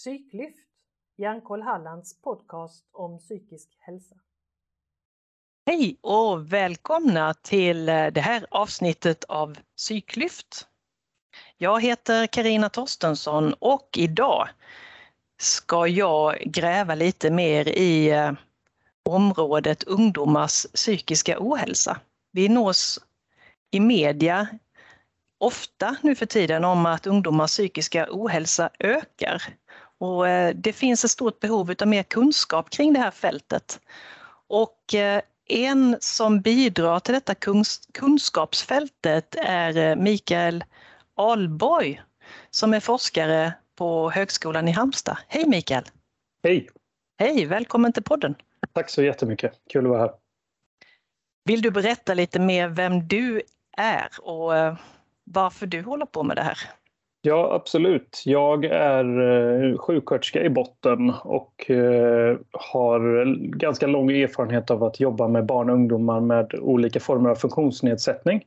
Psyklyft, Hjärnkoll Hallands podcast om psykisk hälsa. Hej och välkomna till eh, det här avsnittet av Psyklyft. Jag heter Karina Torstensson och idag ska jag gräva lite mer i eh, området ungdomars psykiska ohälsa. Vi nås i media ofta nu för tiden om att ungdomars psykiska ohälsa ökar. Och eh, det finns ett stort behov av mer kunskap kring det här fältet. Och eh, en som bidrar till detta kunskapsfältet är eh, Mikael Alborg som är forskare på Högskolan i Halmstad. Hej Mikael! Hej! Hej, välkommen till podden! Tack så jättemycket, kul att vara här. Vill du berätta lite mer vem du är och varför du håller på med det här? Ja, absolut. Jag är eh, sjuksköterska i botten och eh, har ganska lång erfarenhet av att jobba med barn och ungdomar med olika former av funktionsnedsättning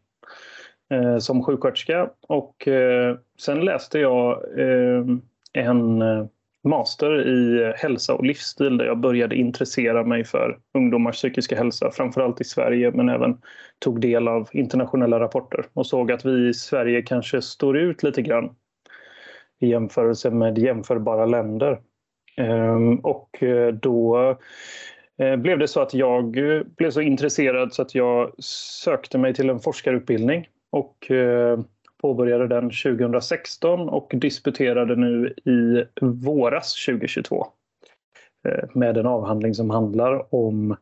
eh, som sjuksköterska. Och sen läste jag en master i hälsa och livsstil där jag började intressera mig för ungdomars psykiska hälsa, framförallt i Sverige men även tog del av internationella rapporter och såg att vi i Sverige kanske står ut lite grann i jämförelse med jämförbara länder. Ehm, och eh, då eh, blev det så att jag eh, blev så intresserad så att jag sökte mig till en forskarutbildning och påbörjade den 2016 och disputerade nu i våras 2022 med en avhandling som handlar om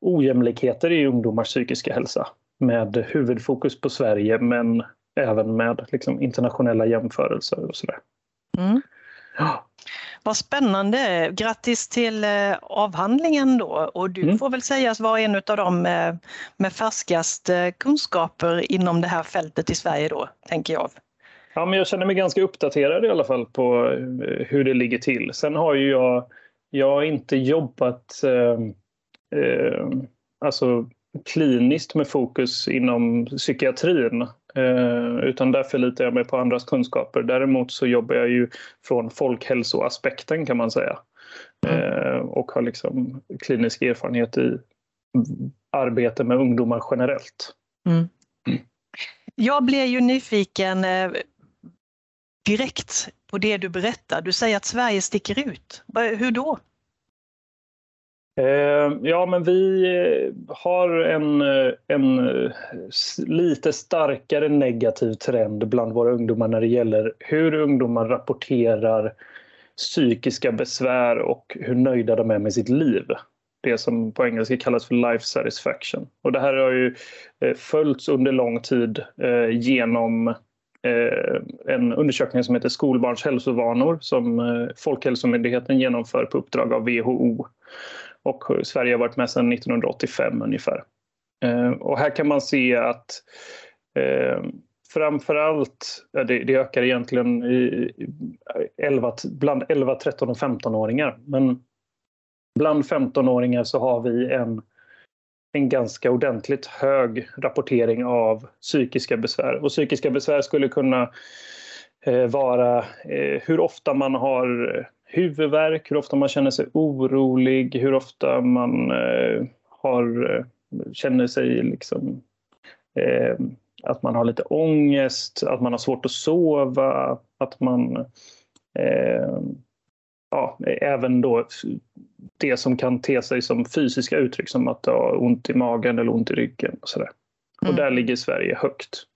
ojämlikheter i ungdomars psykiska hälsa med huvudfokus på Sverige men även med liksom internationella jämförelser och sådär. Mm. Ja. Vad spännande! Grattis till eh, avhandlingen då och du mm. får väl sägas vara en av dem med, med färskast eh, kunskaper inom det här fältet i Sverige då, tänker jag. Ja, men jag känner mig ganska uppdaterad i alla fall på eh, hur det ligger till. Sen har ju jag, jag har inte jobbat eh, eh, alltså kliniskt med fokus inom psykiatrin Eh, utan där förlitar jag mig på andras kunskaper. Däremot så jobbar jag ju från folkhälsoaspekten kan man säga. Mm. Eh, och har liksom klinisk erfarenhet i arbete med ungdomar generellt. Mm. Mm. Jag blir ju nyfiken eh, direkt på det du berättar. Du säger att Sverige sticker ut. Hur då? Eh, ja, men vi eh, har en, eh, en lite starkare negativ trend bland våra ungdomar när det gäller hur ungdomar rapporterar psykiska besvär och hur nöjda de är med sitt liv. Det som på engelska kallas för life satisfaction. Och det här har ju följts under lång tid genom en undersökning som heter Skolbarns hälsovanor som Folkhälsomyndigheten genomför på uppdrag av WHO. Och Sverige har varit med sedan 1985 ungefär. Eh, och här kan man se att eh, framförallt, det, det ökar egentligen i 11, bland 11, 13 och 15-åringar. Men bland 15-åringar så har vi en, en ganska ordentligt hög rapportering av psykiska besvär. Och psykiska besvär skulle kunna eh, vara eh, hur ofta man har huvudvärk, hur ofta man känner sig orolig, hur ofta man eh, har, eh, känner sig liksom, eh, att man har lite ångest, att man har svårt att sova, att man eh, ja, även då det som kan te sig som fysiska uttryck som att ha ont i magen eller ont i ryggen. Och, sådär. Mm. och där ligger Sverige högt.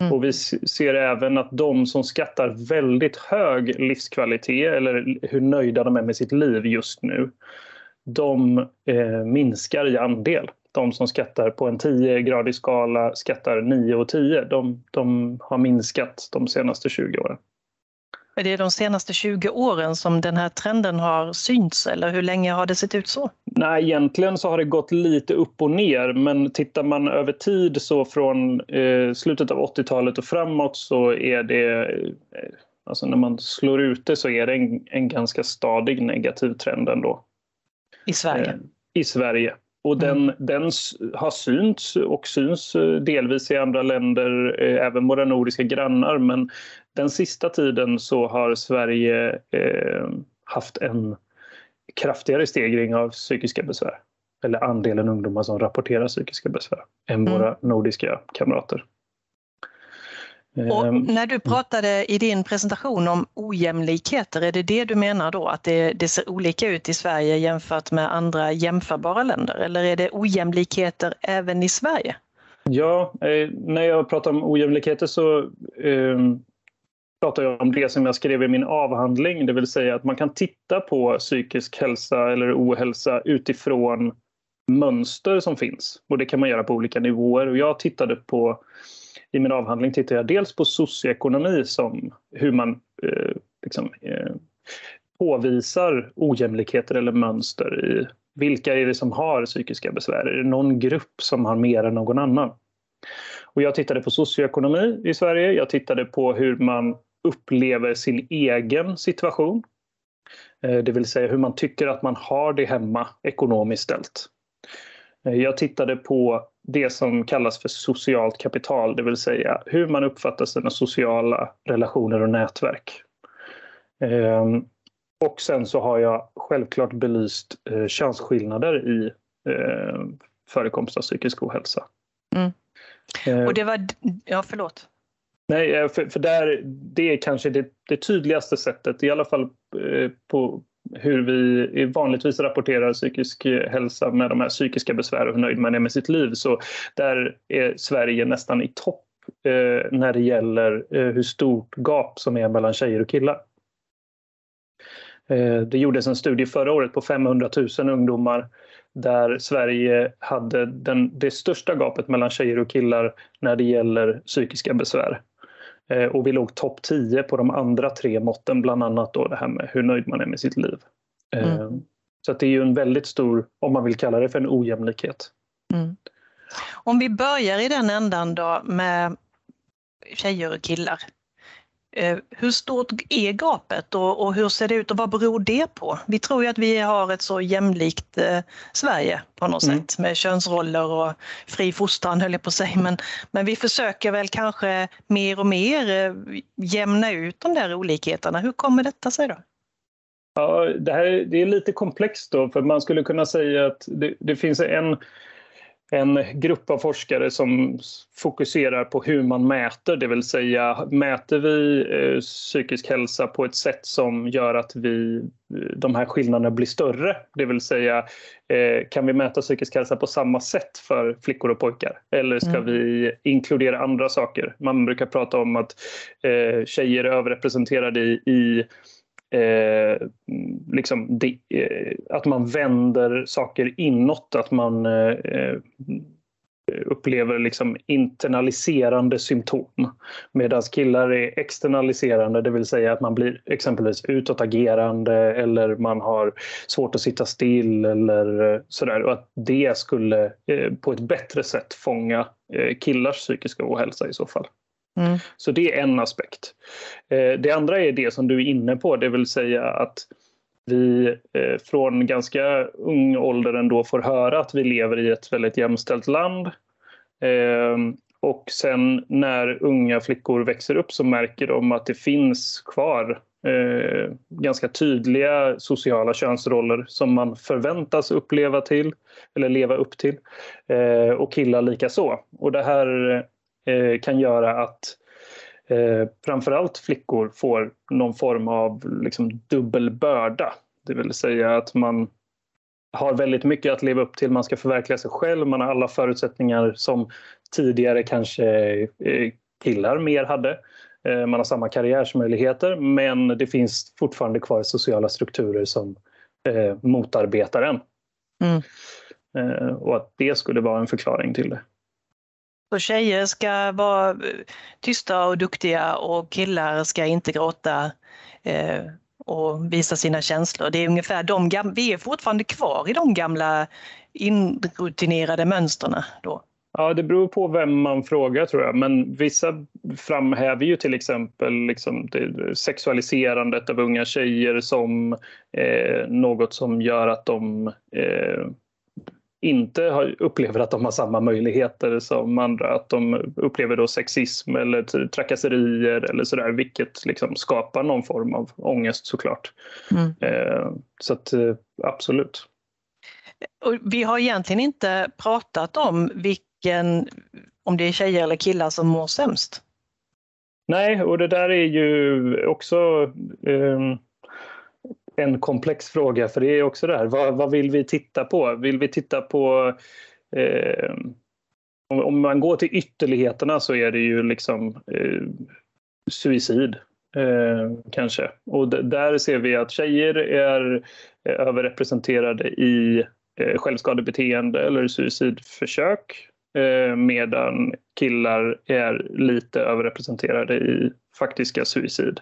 Mm. Och vi ser även att de som skattar väldigt hög livskvalitet eller hur nöjda de är med sitt liv just nu, de eh, minskar i andel. De som skattar på en 10-gradig skala skattar 9 och 10. De, de har minskat de senaste 20 åren. Är det de senaste 20 åren som den här trenden har synts eller hur länge har det sett ut så? Nej, egentligen så har det gått lite upp och ner men tittar man över tid så från eh, slutet av 80-talet och framåt så är det eh, Alltså när man slår ut det så är det en, en ganska stadig negativ trend ändå. I Sverige? Eh, I Sverige. Och den, mm. den har synts och syns eh, delvis i andra länder, eh, även våra nordiska grannar. Men den sista tiden så har Sverige eh, haft en kraftigare stegring av psykiska besvär. Eller andelen ungdomar som rapporterar psykiska besvär än Mm. våra nordiska kamrater. Och Ehm, när du pratade i din presentation om ojämlikheter, är det det du menar då? Att det, det ser olika ut i Sverige jämfört med andra jämförbara länder? Eller är det ojämlikheter även i Sverige? Ja, eh, när jag pratar om ojämlikheter så eh, pratar jag om det som jag skrev i min avhandling, det vill säga att man kan titta på psykisk hälsa eller ohälsa utifrån mönster som finns. Och det kan man göra på olika nivåer. Och jag tittade på, i min avhandling tittade jag dels på socioekonomi som hur man eh, liksom, eh, påvisar ojämlikheter eller mönster i vilka är det som har psykiska besvär? Är det någon grupp som har mer än någon annan? Och jag tittade på socioekonomi i Sverige. Jag tittade på hur man upplever sin egen situation. Eh, det vill säga hur man tycker att man har det hemma ekonomiskt ställt. Eh, jag tittade på det som kallas för socialt kapital, det vill säga hur man uppfattar sina sociala relationer och nätverk. Ehm, Och sen så har jag självklart belyst eh, könsskillnader i eh, förekomst av psykisk ohälsa. Mm. Eh, Och det var, ja förlåt. Nej, eh, för, för där, det är kanske det, det tydligaste sättet, i alla fall på hur vi vanligtvis rapporterar psykisk hälsa med de här psykiska besvär och hur nöjd man är med sitt liv. Så där är Sverige nästan i topp eh, när det gäller eh, hur stort gap som är mellan tjejer och killar. Eh, det gjordes en studie förra året på 500 000 ungdomar där Sverige hade den, det största gapet mellan tjejer och killar när det gäller psykiska besvär. Eh, Och vi låg topp 10 på de andra tre måtten, bland annat då det här med hur nöjd man är med sitt liv. Eh, Mm. Så det är ju en väldigt stor, om man vill kalla det för en ojämlikhet. Mm. Om vi börjar i den ändan då med tjejer och killar. Eh, Hur stort är gapet och, och hur ser det ut och vad beror det på? Vi tror ju att vi har ett så jämlikt eh, Sverige på något Mm. sätt med könsroller och fri fostran höll jag på att säga. Men, men vi försöker väl kanske mer och mer eh, jämna ut de där olikheterna. Hur kommer detta sig då? Ja, det, här, det är lite komplext då, för man skulle kunna säga att det, det finns en, en grupp av forskare som fokuserar på hur man mäter, det vill säga mäter vi eh, psykisk hälsa på ett sätt som gör att vi, de här skillnaderna blir större, det vill säga eh, kan vi mäta psykisk hälsa på samma sätt för flickor och pojkar? Eller ska Mm. vi inkludera andra saker? Man brukar prata om att eh, tjejer är överrepresenterade i, i eh, liksom de, eh, att man vänder saker inåt, att man eh, eh upplever liksom internaliserande symptom. Medan killar är externaliserande, det vill säga att man blir exempelvis utåtagerande eller man har svårt att sitta still eller eh, sådär. Och att det skulle eh, på ett bättre sätt fånga eh, killars psykiska ohälsa i så fall. Mm. Så det är en aspekt. Eh, det andra är det som du är inne på, det vill säga att vi eh, från ganska ung ålder ändå får höra att vi lever i ett väldigt jämställt land. Ehm, och sen när unga flickor växer upp så märker de att det finns kvar eh, ganska tydliga sociala könsroller som man förväntas uppleva till eller leva upp till. Eh, Och killar lika så. Och det här kan göra att eh, framförallt flickor får någon form av liksom, dubbel börda. Det vill säga att man har väldigt mycket att leva upp till. Man ska förverkliga sig själv. Man har alla förutsättningar som tidigare kanske eh, killar mer hade. Eh, man har samma karriärsmöjligheter men det finns fortfarande kvar sociala strukturer som eh, motarbetar en. Mm. Eh, och att det skulle vara en förklaring till det. Så tjejer ska vara eh, tysta och duktiga och killar ska inte gråta eh, och visa sina känslor. Det är ungefär de gamla... vi är fortfarande kvar i de gamla inrutinerade mönstren då. Ja, det beror på vem man frågar tror jag. Men vissa framhäver ju till exempel liksom det sexualiserandet av unga tjejer som eh, något som gör att de eh, inte har, upplever att de har samma möjligheter som andra. Att de upplever då sexism eller trakasserier eller sådär, vilket liksom skapar någon form av ångest såklart. Mm. Eh, så att eh, absolut. Och vi har egentligen inte pratat om vilken, om det är tjejer eller killar som mår sämst. Nej, och det där är ju också eh, en komplex fråga, för det är också det här, vad, vad vill vi titta på? Vill vi titta på eh, om, man går till ytterligheterna så är det ju liksom eh, suicid. Eh, kanske. Och där ser vi att tjejer är eh, överrepresenterade i eh, självskadebeteende eller suicidförsök eh, medan killar är lite överrepresenterade i faktiska suicid.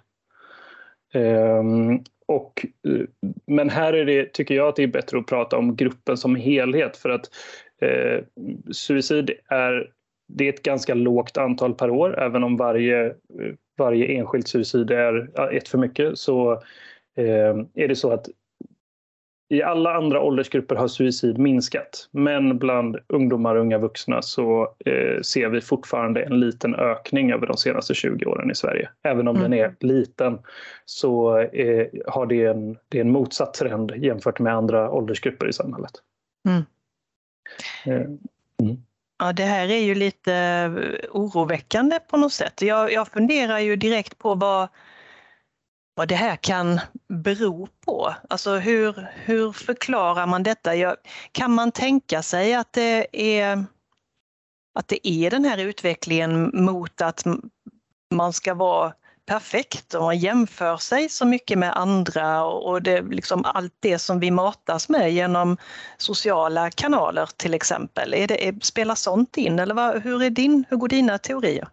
Ehm, och, eh, men här är det, tycker jag att det är bättre att prata om gruppen som helhet för att eh, suicid är, det är ett ganska lågt antal per år. Även om varje, eh, varje enskilt suicid är ett för mycket så eh, är det så att i alla andra åldersgrupper har suicid minskat, men bland ungdomar och unga vuxna så eh, ser vi fortfarande en liten ökning över de senaste 20 åren i Sverige. Även om mm. den är liten så eh, har det en, det en motsatt trend jämfört med andra åldersgrupper i samhället. Mm. Eh, mm. Ja, det här är ju lite eh, oroväckande på något sätt. Jag, jag funderar ju direkt på vad, vad det här kan bero på. Alltså hur, hur förklarar man detta? Jag, kan man tänka sig att det, är, att det är den här utvecklingen mot att man ska vara perfekt och man jämför sig så mycket med andra och det, liksom allt det som vi matas med genom sociala kanaler till exempel. Är det, spelar sånt in eller vad, hur, är din, hur går dina teorier?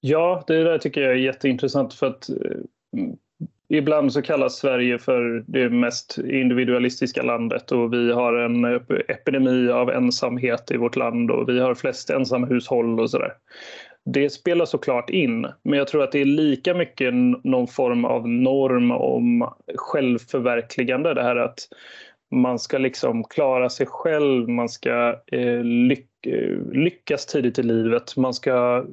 Ja, det där tycker jag är jätteintressant för att eh, Mm. Ibland så kallas Sverige för det mest individualistiska landet och vi har en epidemi av ensamhet i vårt land och vi har flest ensamhushåll och sådär. Det spelar såklart in, men jag tror att det är lika mycket någon form av norm om självförverkligande. Det här att man ska liksom klara sig själv, man ska eh, lyck lyckas tidigt i livet. Man, ska,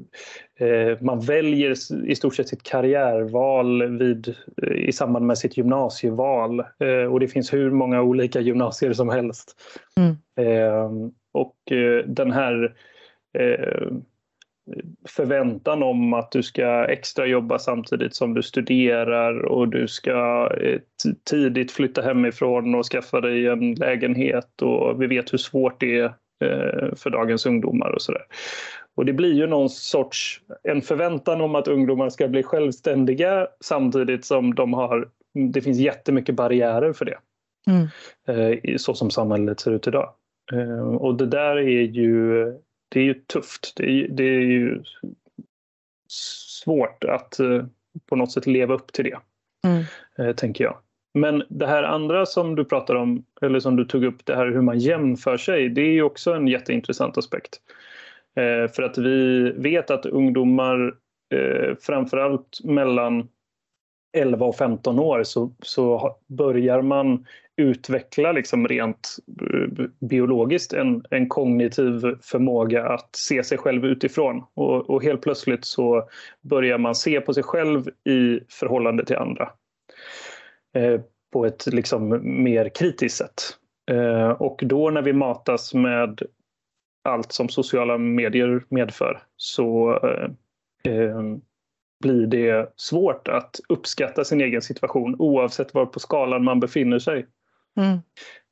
eh, man väljer i stort sett sitt karriärval vid, i samband med sitt gymnasieval. Eh, och det finns hur många olika gymnasier som helst. Mm. Eh, och eh, den här eh, förväntan om att du ska extra jobba samtidigt som du studerar och du ska eh, tidigt flytta hemifrån och skaffa dig en lägenhet och vi vet hur svårt det är eh, för dagens ungdomar och sådär. Och det blir ju någon sorts en förväntan om att ungdomar ska bli självständiga samtidigt som de har, det finns jättemycket barriärer för det. Mm. Eh, så som samhället ser ut idag. Och det där är ju det är ju tufft. Det är, det är ju svårt att eh, på något sätt leva upp till det, mm. Eh, tänker jag. Men det här andra som du pratar om, eller som du tog upp, det här hur man jämför sig, det är ju också en jätteintressant aspekt. Eh, för att vi vet att ungdomar, framförallt mellan 11 och 15 år, så, så börjar man utveckla liksom rent eh, biologiskt en, en kognitiv förmåga att se sig själv utifrån. Och, och, helt plötsligt så börjar man se på sig själv i förhållande till andra. Eh, på ett liksom mer kritiskt sätt. Eh, och då när vi matas med allt som sociala medier medför så eh, eh blir det svårt att uppskatta sin egen situation oavsett var på skalan man befinner sig. Mm.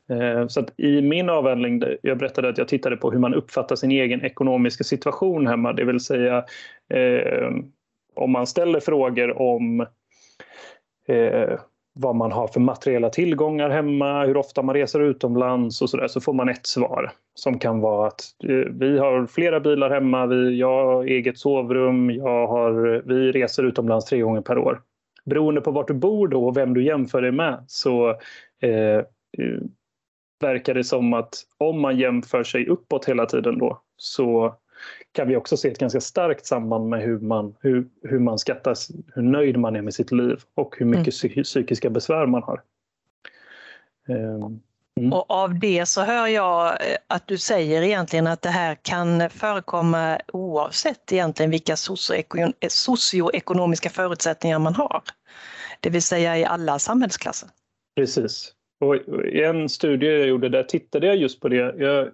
Eh, så att I min avhandling, jag berättade att jag tittade på hur man uppfattar sin egen ekonomiska situation hemma, det vill säga eh, om man ställer frågor om eh, vad man har för materiella tillgångar hemma, hur ofta man reser utomlands och sådär, så får man ett svar som kan vara att eh, vi har flera bilar hemma, vi, jag har eget sovrum, jag har, vi reser utomlands tre gånger per år. Beroende på vart du bor då och vem du jämför dig med så Eh, verkar det som att om man jämför sig uppåt hela tiden då så kan vi också se ett ganska starkt samband med hur man, hur, hur man skattar, hur nöjd man är med sitt liv och hur mycket mm. psykiska besvär man har. Um, Mm. Och av det så hör jag eh, att du säger egentligen att det här kan förekomma oavsett egentligen vilka socioekonomiska förutsättningar man har. Det vill säga i alla samhällsklasser. Precis. Och I en studie jag gjorde där tittade jag just på det. Jag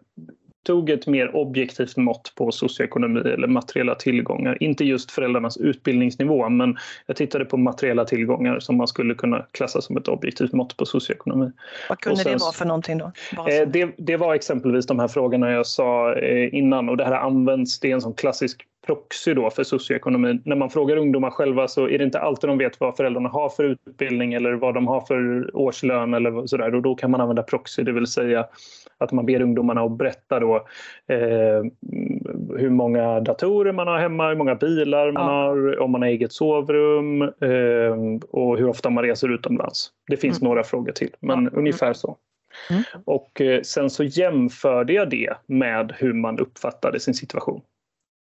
tog ett mer objektivt mått på socioekonomi eller materiella tillgångar. Inte just föräldrarnas utbildningsnivå, men jag tittade på materiella tillgångar som man skulle kunna klassa som ett objektivt mått på socioekonomi. Vad kunde sen, det vara för någonting då? Eh, det, det, var exempelvis de här frågorna jag sa eh, innan och det här används, det är en sån klassisk proxy då för socioekonomin. När man frågar ungdomar själva så är det inte alltid de vet vad föräldrarna har för utbildning eller vad de har för årslön eller sådär och då kan man använda proxy, det vill säga att man ber ungdomarna att berätta då eh, hur många datorer man har hemma, hur många bilar man ja. har, om man har eget sovrum eh, och hur ofta man reser utomlands. Det finns mm. några frågor till, men ja. ungefär så. Mm. Och eh, sen så jämförde jag det med hur man uppfattade sin situation.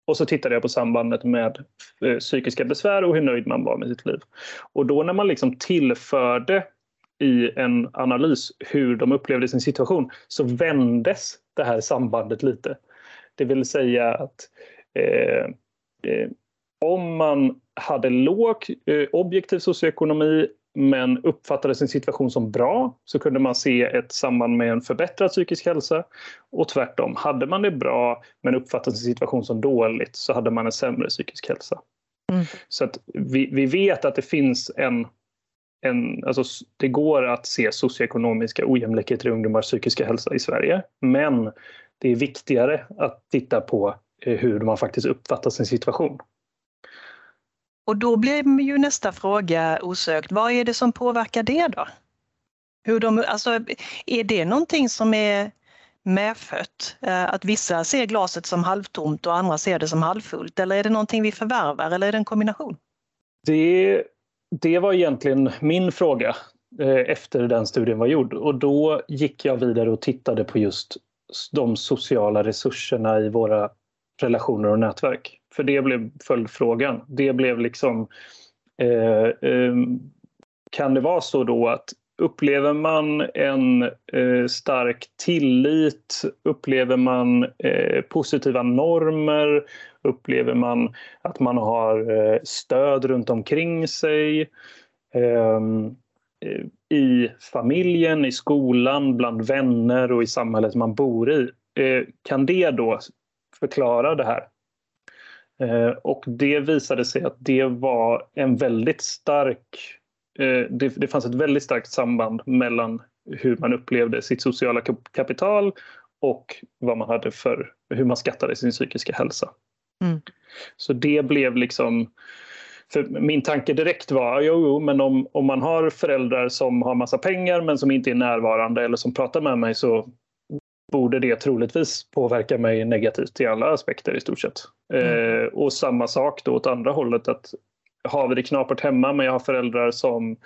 Och så tittade jag på sambandet med eh, psykiska besvär och hur nöjd man var med sitt liv. Och då när man liksom tillförde i en analys hur de upplevde sin situation så vändes det här sambandet lite. Det vill säga att eh, eh, om man hade låg eh, objektiv socioekonomi men uppfattade sin situation som bra så kunde man se ett samband med en förbättrad psykisk hälsa. Och tvärtom, hade man det bra men uppfattade sin situation som dåligt så hade man en sämre psykisk hälsa. Mm. Så att vi, vi vet att det finns en en, alltså, det går att se socioekonomiska ojämlikheter i ungdomars psykiska hälsa i Sverige. Men det är viktigare att titta på eh, hur man faktiskt uppfattar sin situation. Och då blir ju nästa fråga osökt, vad är det som påverkar det då? Hur de, alltså, är det någonting som är medfött? Eh, att vissa ser glaset som halvtomt och andra ser det som halvfullt? Eller är det någonting vi förvärvar eller är det en kombination? Det det var egentligen min fråga eh, efter den studien var gjord och då gick jag vidare och tittade på just de sociala resurserna i våra relationer och nätverk. För det blev följdfrågan. Det blev liksom eh, eh, kan det vara så då att upplever man en eh, stark tillit, upplever man eh, positiva normer, upplever man att man har eh, stöd runt omkring sig eh, i familjen, i skolan, bland vänner och i samhället man bor i. Eh, kan det då förklara det här? Och det visade sig att det var en väldigt stark det, det fanns ett väldigt starkt samband mellan hur man upplevde sitt sociala kapital och vad man hade för, hur man skattade sin psykiska hälsa. Mm. Så det blev liksom... För min tanke direkt var, jo, jo men om, om man har föräldrar som har massa pengar men som inte är närvarande eller som pratar med mig så borde det troligtvis påverka mig negativt i alla aspekter i stort sett. Mm. Eh, och samma sak då åt andra hållet att har vi det knapert hemma men jag har föräldrar som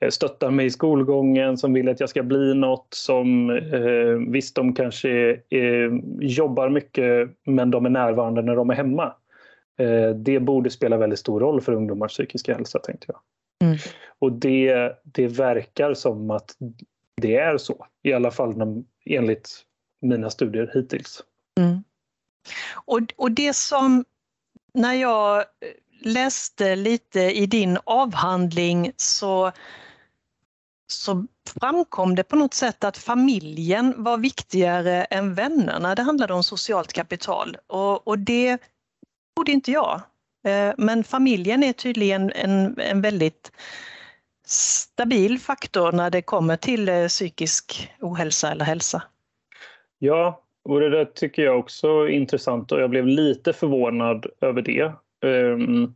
Eh, stöttar mig i skolgången, som vill att jag ska bli något, som eh, visst de kanske eh, jobbar mycket men de är närvarande när de är hemma. Eh, det borde spela väldigt stor roll för ungdomars psykiska hälsa tänkte jag. Mm. Och det, det verkar som att det är så, i alla fall när, enligt mina studier hittills. Mm. Och, och det som, när jag eh, läste lite i din avhandling så så framkom det på något sätt att familjen var viktigare än vännerna. Det handlade om socialt kapital och, och det trodde inte jag. Eh, men familjen är tydligen en, en väldigt stabil faktor när det kommer till eh, psykisk ohälsa eller hälsa. Ja, och det där tycker jag också är intressant och jag blev lite förvånad över det. Ehm,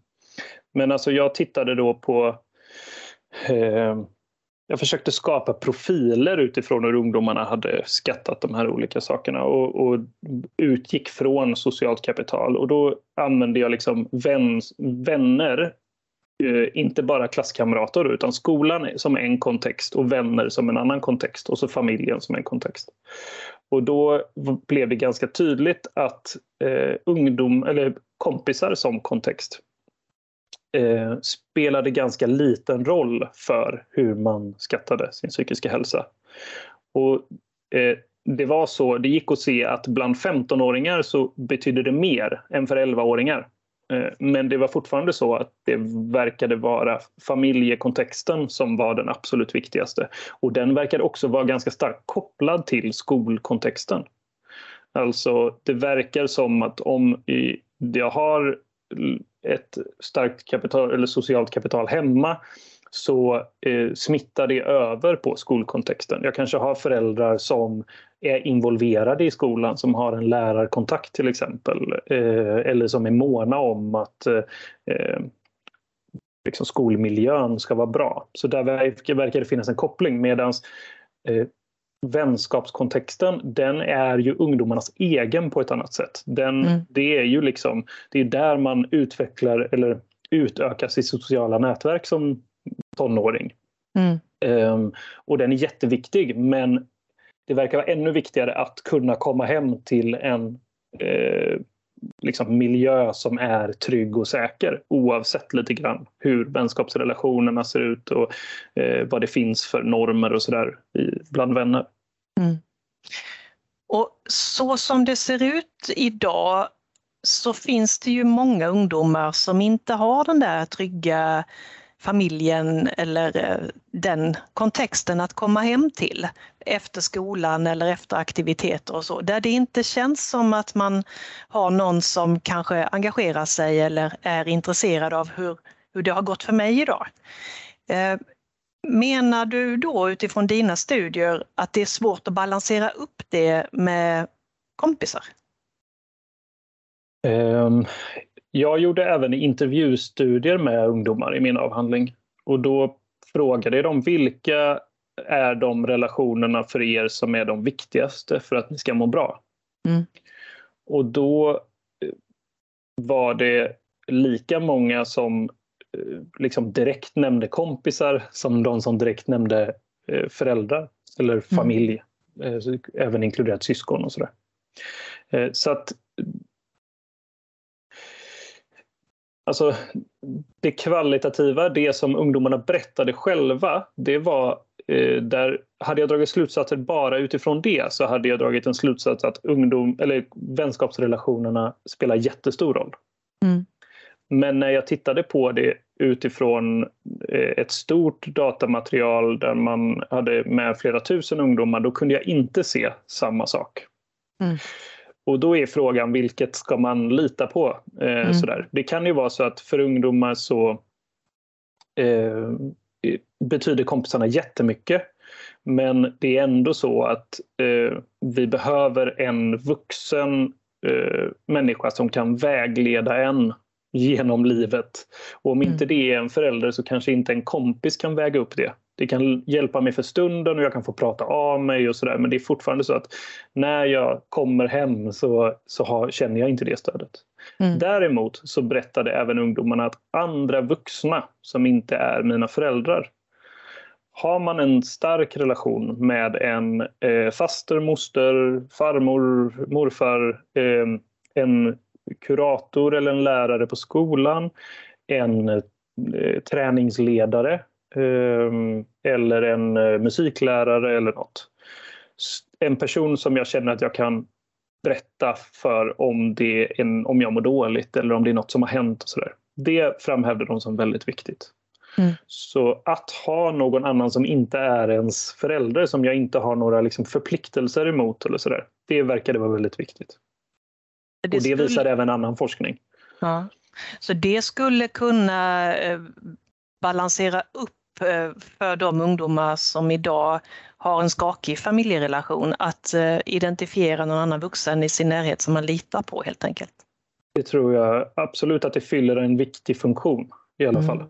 men alltså jag tittade då på ehm, jag försökte skapa profiler utifrån hur ungdomarna hade skattat de här olika sakerna och, och utgick från socialt kapital. Och då använde jag liksom vän, vänner, eh, inte bara klasskamrater utan skolan som en kontext och vänner som en annan kontext och så familjen som en kontext. Och då blev det ganska tydligt att eh, ungdom, eller kompisar som kontext eh, spelade ganska liten roll för hur man skattade sin psykiska hälsa. Och eh, det var så, det gick att se att bland 15-åringar så betydde det mer än för 11-åringar. Eh, men det var fortfarande så att det verkade vara familjekontexten som var den absolut viktigaste. Och den verkade också vara ganska starkt kopplad till skolkontexten. Alltså det verkar som att om jag har ett starkt kapital eller socialt kapital hemma så eh, smittar det över på skolkontexten. Jag kanske har föräldrar som är involverade i skolan, som har en lärarkontakt till exempel. Eh, eller som är måna om att eh, liksom skolmiljön ska vara bra. Så där verkar, verkar det finnas en koppling medan eh, vänskapskontexten, den är ju ungdomarnas egen på ett annat sätt. Den, mm. Det är ju liksom, det är där man utvecklar eller utökar sitt sociala nätverk som tonåring. Mm. Um, och den är jätteviktig men det verkar vara ännu viktigare att kunna komma hem till en eh, liksom miljö som är trygg och säker oavsett lite grann hur vänskapsrelationerna ser ut och eh, vad det finns för normer och sådär bland vänner. Mm. Och så som det ser ut idag så finns det ju många ungdomar som inte har den där trygga familjen eller eh, den kontexten att komma hem till efter skolan eller efter aktiviteter och så, där det inte känns som att man har någon som kanske engagerar sig eller är intresserad av hur, hur det har gått för mig idag. Eh, menar du då utifrån dina studier att det är svårt att balansera upp det med kompisar? Ehm, jag gjorde även intervjustudier med ungdomar i min avhandling och då frågade jag dem vilka är de relationerna för er som är de viktigaste för att ni ska må bra? Mm. Och då eh, var det lika många som eh, liksom direkt nämnde kompisar som de som direkt nämnde eh, föräldrar eller mm. familj. Mm. Även inkluderat syskon och sådär. Så att Alltså, det kvalitativa, det som ungdomarna berättade själva, det var där hade jag dragit slutsatser bara utifrån det så hade jag dragit en slutsats att ungdom, eller vänskapsrelationerna spelar jättestor roll. Mm. Men när jag tittade på det utifrån eh, ett stort datamaterial där man hade med flera tusen ungdomar, då kunde jag inte se samma sak. Mm. Och då är frågan vilket ska man lita på? Eh, mm. sådär. Det kan ju vara så att för ungdomar så eh, betyder kompisarna jättemycket. Men det är ändå så att eh, vi behöver en vuxen eh, människa som kan vägleda en genom livet. Och om inte mm. det är en förälder så kanske inte en kompis kan väga upp det. Det kan hjälpa mig för stunden och jag kan få prata av mig och sådär. Men det är fortfarande så att när jag kommer hem så, så har, känner jag inte det stödet. Mm. Däremot så berättade även ungdomarna att andra vuxna som inte är mina föräldrar har man en stark relation med en eh, faster, moster, farmor, morfar, eh, en kurator eller en lärare på skolan, en eh, träningsledare eller en eh, musiklärare eller något. En person som jag känner att jag kan berätta för om, det en, om jag mår dåligt eller om det är något som har hänt. och så där. Det framhävde de som väldigt viktigt. Mm. Så att ha någon annan som inte är ens förälder som jag inte har några liksom förpliktelser emot eller så där, det verkade vara väldigt viktigt. Det och det skulle... visar även annan forskning. Ja. Så det skulle kunna eh, balansera upp för de ungdomar som idag har en skakig familjerelation att eh, identifiera någon annan vuxen i sin närhet som man litar på helt enkelt. Det tror jag absolut att det fyller en viktig funktion i alla mm. fall.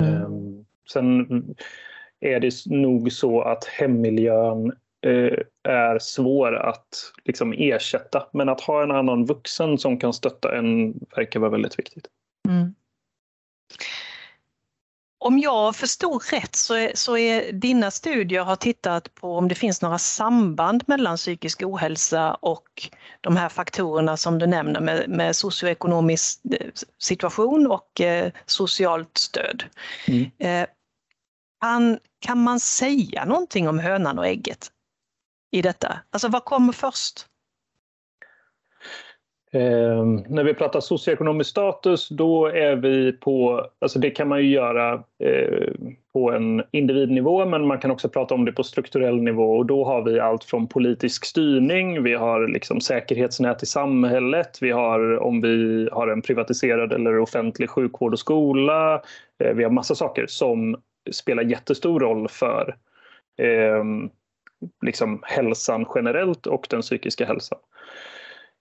Mm. Mm. Sen är det nog så att hemmiljön eh, är svår att liksom ersätta. Men att ha en annan vuxen som kan stötta en verkar vara väldigt viktigt. Mm. Om jag förstod rätt så är, så är dina studier har tittat på om det finns några samband mellan psykisk ohälsa och de här faktorerna som du nämner med, med socioekonomisk eh, situation och eh, socialt stöd. Mm. Eh, kan, kan man säga någonting om hönan och ägget? i detta? Alltså vad kommer först? Eh, när vi pratar socioekonomisk status då är vi på, alltså det kan man ju göra eh, på en individnivå men man kan också prata om det på strukturell nivå och då har vi allt från politisk styrning, vi har liksom säkerhetsnät i samhället, vi har om vi har en privatiserad eller offentlig sjukvård och skola, eh, vi har massa saker som spelar jättestor roll för eh, liksom hälsan generellt och den psykiska hälsan.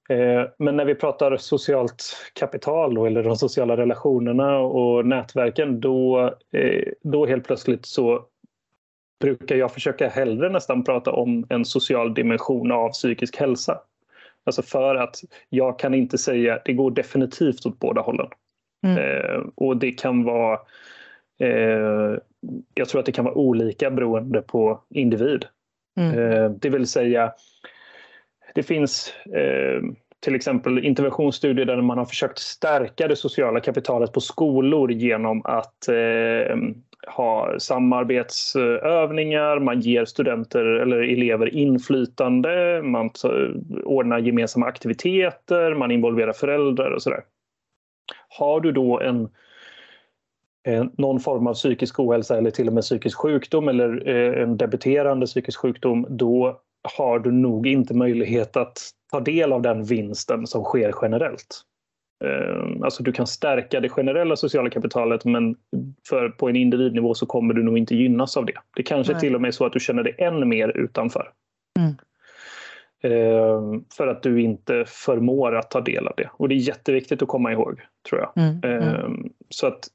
Eh, men när vi pratar socialt kapital då, eller de sociala relationerna och nätverken då, eh, då helt plötsligt så brukar jag försöka hellre nästan prata om en social dimension av psykisk hälsa. Alltså för att jag kan inte säga, det går definitivt åt båda hållen. Mm. Eh, och det kan vara, jag tror att det kan vara olika beroende på individ. Mm. det vill säga det finns eh, till exempel interventionsstudier där man har försökt stärka det sociala kapitalet på skolor genom att eh, ha samarbetsövningar, man ger studenter eller elever inflytande, man eh, ordnar gemensamma aktiviteter, man involverar föräldrar och sådär. Har du då en eh, någon form av psykisk ohälsa eller till och med psykisk sjukdom eller eh, en debuterande psykisk sjukdom, då har du nog inte möjlighet att ta del av den vinsten som sker generellt. Ehm, alltså du kan stärka det generella sociala kapitalet men för, på en individnivå så kommer du nog inte gynnas av det. Det kanske Nej. till och med är så att du känner dig än mer utanför. Mm. Ehm, för att du inte förmår att ta del av det. Och det är jätteviktigt att komma ihåg, tror jag. Mm. Ehm, så att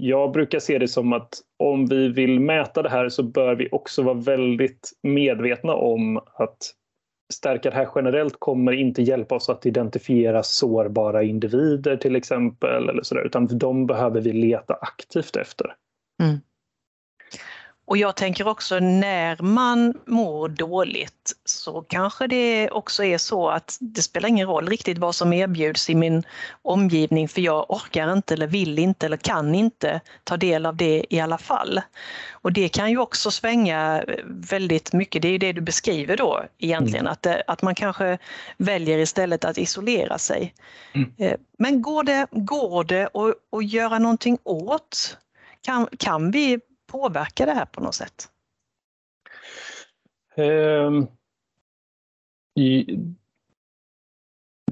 jag brukar se det som att om vi vill mäta det här så bör vi också vara väldigt medvetna om att stärka det här generellt kommer inte hjälpa oss att identifiera sårbara individer till exempel, eller så där, utan de behöver vi leta aktivt efter. Mm. Och jag tänker också när man mår dåligt så kanske det också är så att det spelar ingen roll riktigt vad som erbjuds i min omgivning för jag orkar inte eller vill inte eller kan inte ta del av det i alla fall. Och det kan ju också svänga väldigt mycket, det är det du beskriver då egentligen, mm. att, det, att man kanske väljer istället att isolera sig. Mm. Eh, men går det, går det att, att göra någonting åt kan, kan vi påverka det här på något sätt? Um, i,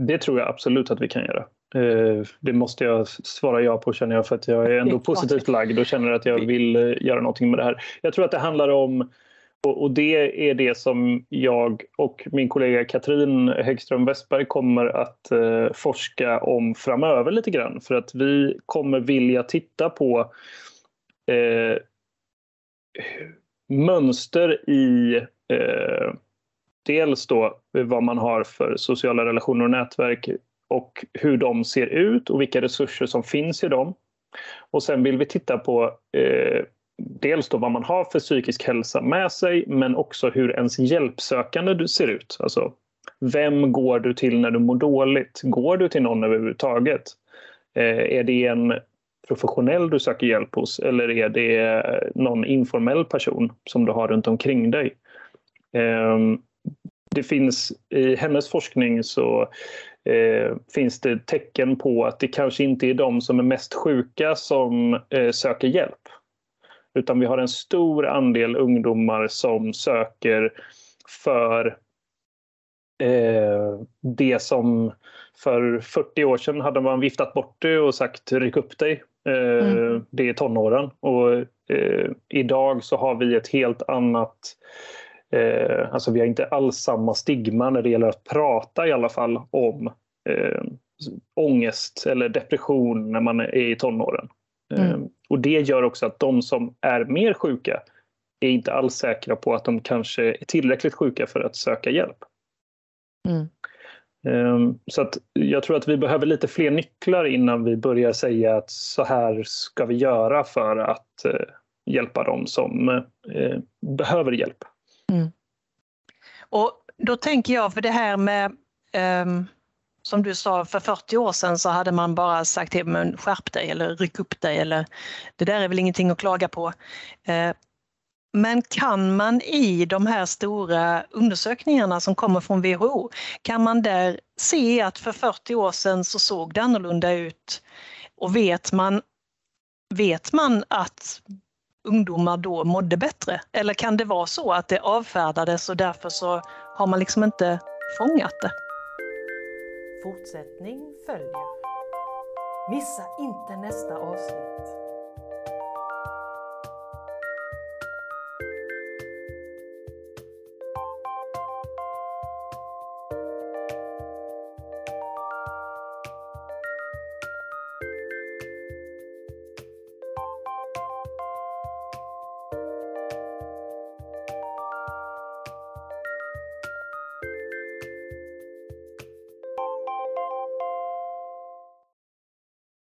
det tror jag absolut att vi kan göra. Uh, det måste jag svara ja på känner jag för att jag är ändå positivt lagd och känner att jag vill uh, göra någonting med det här. Jag tror att det handlar om och det är det som jag och min kollega Katrin Häggström Westberg kommer att uh, forska om framöver lite grann. För att vi kommer vilja titta på mönster i eh, dels då vad man har för sociala relationer och nätverk och hur de ser ut och vilka resurser som finns i dem. Och sen vill vi titta på eh, dels då vad man har för psykisk hälsa med sig men också hur ens hjälpsökande ser ut. Alltså, vem går du till när du mår dåligt? Går du till någon överhuvudtaget? Eh, är det en professionell du söker hjälp hos eller är det någon informell person som du har runt omkring dig? Ehm, det finns i hennes forskning så eh, finns det tecken på att det kanske inte är de som är mest sjuka som eh, söker hjälp. Utan vi har en stor andel ungdomar som söker för eh, det som för 40 år sedan hade man viftat bort det och sagt ryck upp dig. Eh, mm. Det är tonåren och eh, idag så har vi ett helt annat eh, Alltså vi har inte alls samma stigma när det gäller att prata i alla fall om eh, ångest eller depression när man är i tonåren. Mm. Eh, och det gör också att de som är mer sjuka är inte alls säkra på att de kanske är tillräckligt sjuka för att söka hjälp. Mm. Ehm, så att jag tror att vi behöver lite fler nycklar innan vi börjar säga att så här ska vi göra för att eh, hjälpa dem som eh, behöver hjälp. Mm. Och då tänker jag, för det här med um, som du sa, för 40 år sedan så hade man bara sagt till men skärp dig eller ryck upp dig eller det där är väl ingenting att klaga på. Uh, men kan man i de här stora undersökningarna som kommer från WHO, kan man där se att för 40 år sedan så såg det annorlunda ut? Och vet man, vet man att ungdomar då mådde bättre? Eller kan det vara så att det avfärdades och därför så har man liksom inte fångat det? Fortsättning följer. Missa inte nästa avsnitt.